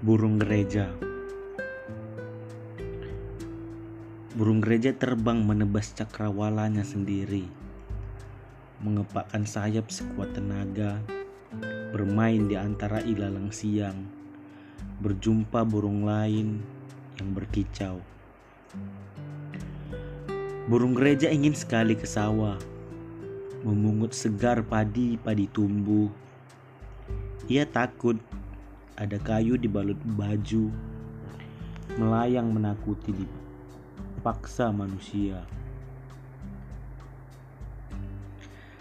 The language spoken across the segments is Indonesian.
Burung gereja. Burung gereja terbang menebas cakrawalanya sendiri Mengepakkan sayap sekuat tenaga Bermain di antara ilalang siang Berjumpa burung lain yang berkicau. Burung gereja ingin sekali ke sawah Memungut segar padi-padi tumbuh. Ia takut ada kayu dibalut baju, melayang menakuti di paksa manusia.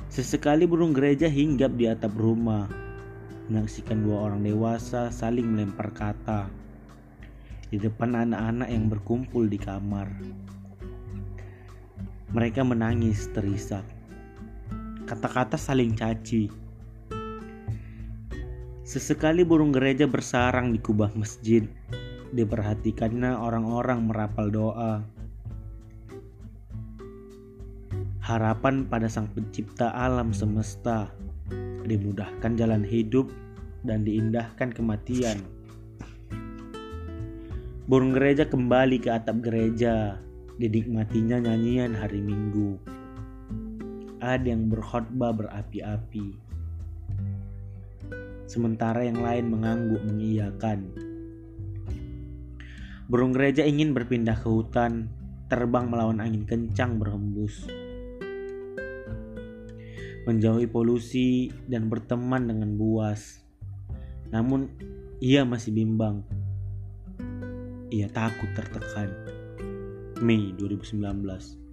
Sesekali burung gereja hinggap di atap rumah, menyaksikan dua orang dewasa saling melempar kata di depan anak-anak yang berkumpul di kamar. Mereka menangis terisak. Kata-kata saling caci Sesekali burung gereja bersarang di kubah masjid. Diperhatikannya orang-orang merapal doa. Harapan pada sang pencipta alam semesta. Dimudahkan jalan hidup dan diindahkan kematian. Burung gereja kembali ke atap gereja. Dinikmatinya nyanyian hari Minggu. Ada yang berkhotbah berapi-api sementara yang lain mengangguk mengiyakan. Burung gereja ingin berpindah ke hutan, terbang melawan angin kencang berhembus. Menjauhi polusi dan berteman dengan buas. Namun ia masih bimbang. Ia takut tertekan. Mei 2019